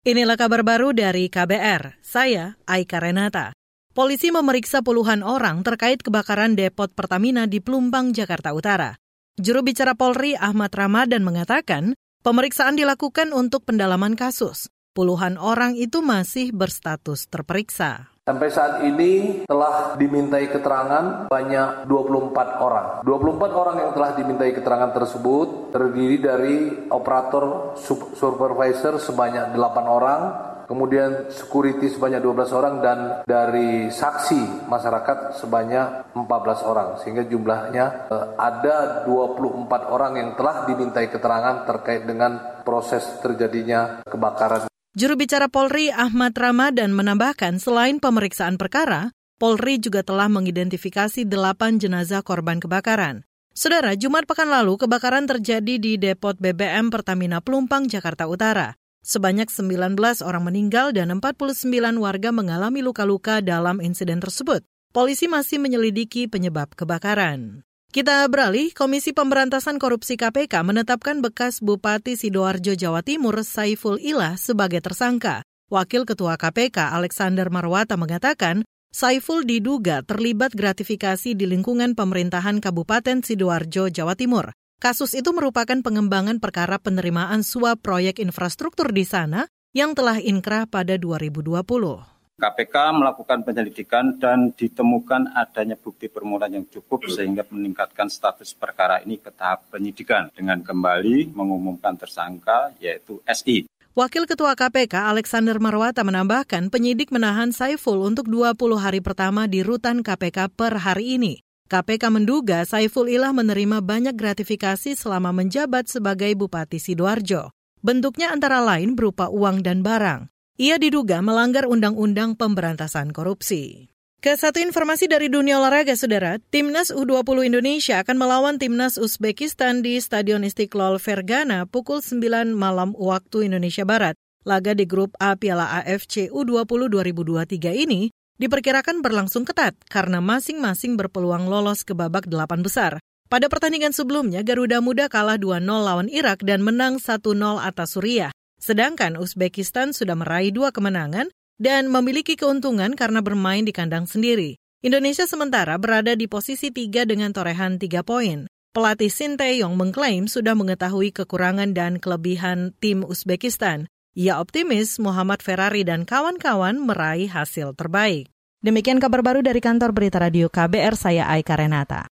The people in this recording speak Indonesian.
Inilah kabar baru dari KBR. Saya Aika Renata. Polisi memeriksa puluhan orang terkait kebakaran depot Pertamina di Plumbang, Jakarta Utara. Juru bicara Polri Ahmad Ramadan mengatakan, pemeriksaan dilakukan untuk pendalaman kasus. Puluhan orang itu masih berstatus terperiksa. Sampai saat ini telah dimintai keterangan banyak 24 orang. 24 orang yang telah dimintai keterangan tersebut terdiri dari operator supervisor sebanyak 8 orang, kemudian security sebanyak 12 orang dan dari saksi masyarakat sebanyak 14 orang sehingga jumlahnya eh, ada 24 orang yang telah dimintai keterangan terkait dengan proses terjadinya kebakaran Juru bicara Polri Ahmad Ramadan menambahkan selain pemeriksaan perkara, Polri juga telah mengidentifikasi delapan jenazah korban kebakaran. Saudara, Jumat pekan lalu kebakaran terjadi di depot BBM Pertamina Pelumpang, Jakarta Utara. Sebanyak 19 orang meninggal dan 49 warga mengalami luka-luka dalam insiden tersebut. Polisi masih menyelidiki penyebab kebakaran. Kita beralih, Komisi Pemberantasan Korupsi KPK menetapkan bekas Bupati Sidoarjo Jawa Timur Saiful Ilah sebagai tersangka. Wakil Ketua KPK Alexander Marwata mengatakan, Saiful diduga terlibat gratifikasi di lingkungan pemerintahan Kabupaten Sidoarjo, Jawa Timur. Kasus itu merupakan pengembangan perkara penerimaan suap proyek infrastruktur di sana yang telah inkrah pada 2020. KPK melakukan penyelidikan dan ditemukan adanya bukti permulaan yang cukup sehingga meningkatkan status perkara ini ke tahap penyidikan dengan kembali mengumumkan tersangka yaitu SI. Wakil Ketua KPK Alexander Marwata menambahkan penyidik menahan Saiful untuk 20 hari pertama di rutan KPK per hari ini. KPK menduga Saiful Ilah menerima banyak gratifikasi selama menjabat sebagai Bupati Sidoarjo. Bentuknya antara lain berupa uang dan barang. Ia diduga melanggar Undang-Undang Pemberantasan Korupsi. Ke satu informasi dari dunia olahraga, saudara, Timnas U20 Indonesia akan melawan Timnas Uzbekistan di Stadion Istiqlal Fergana pukul 9 malam waktu Indonesia Barat. Laga di grup A Piala AFC U20 2023 ini diperkirakan berlangsung ketat karena masing-masing berpeluang lolos ke babak delapan besar. Pada pertandingan sebelumnya, Garuda Muda kalah 2-0 lawan Irak dan menang 1-0 atas Suriah. Sedangkan Uzbekistan sudah meraih dua kemenangan dan memiliki keuntungan karena bermain di kandang sendiri. Indonesia sementara berada di posisi tiga dengan torehan tiga poin. Pelatih Sinteyong mengklaim sudah mengetahui kekurangan dan kelebihan tim Uzbekistan. Ia optimis Muhammad Ferrari dan kawan-kawan meraih hasil terbaik. Demikian kabar baru dari kantor Berita Radio KBR, saya Aika Renata.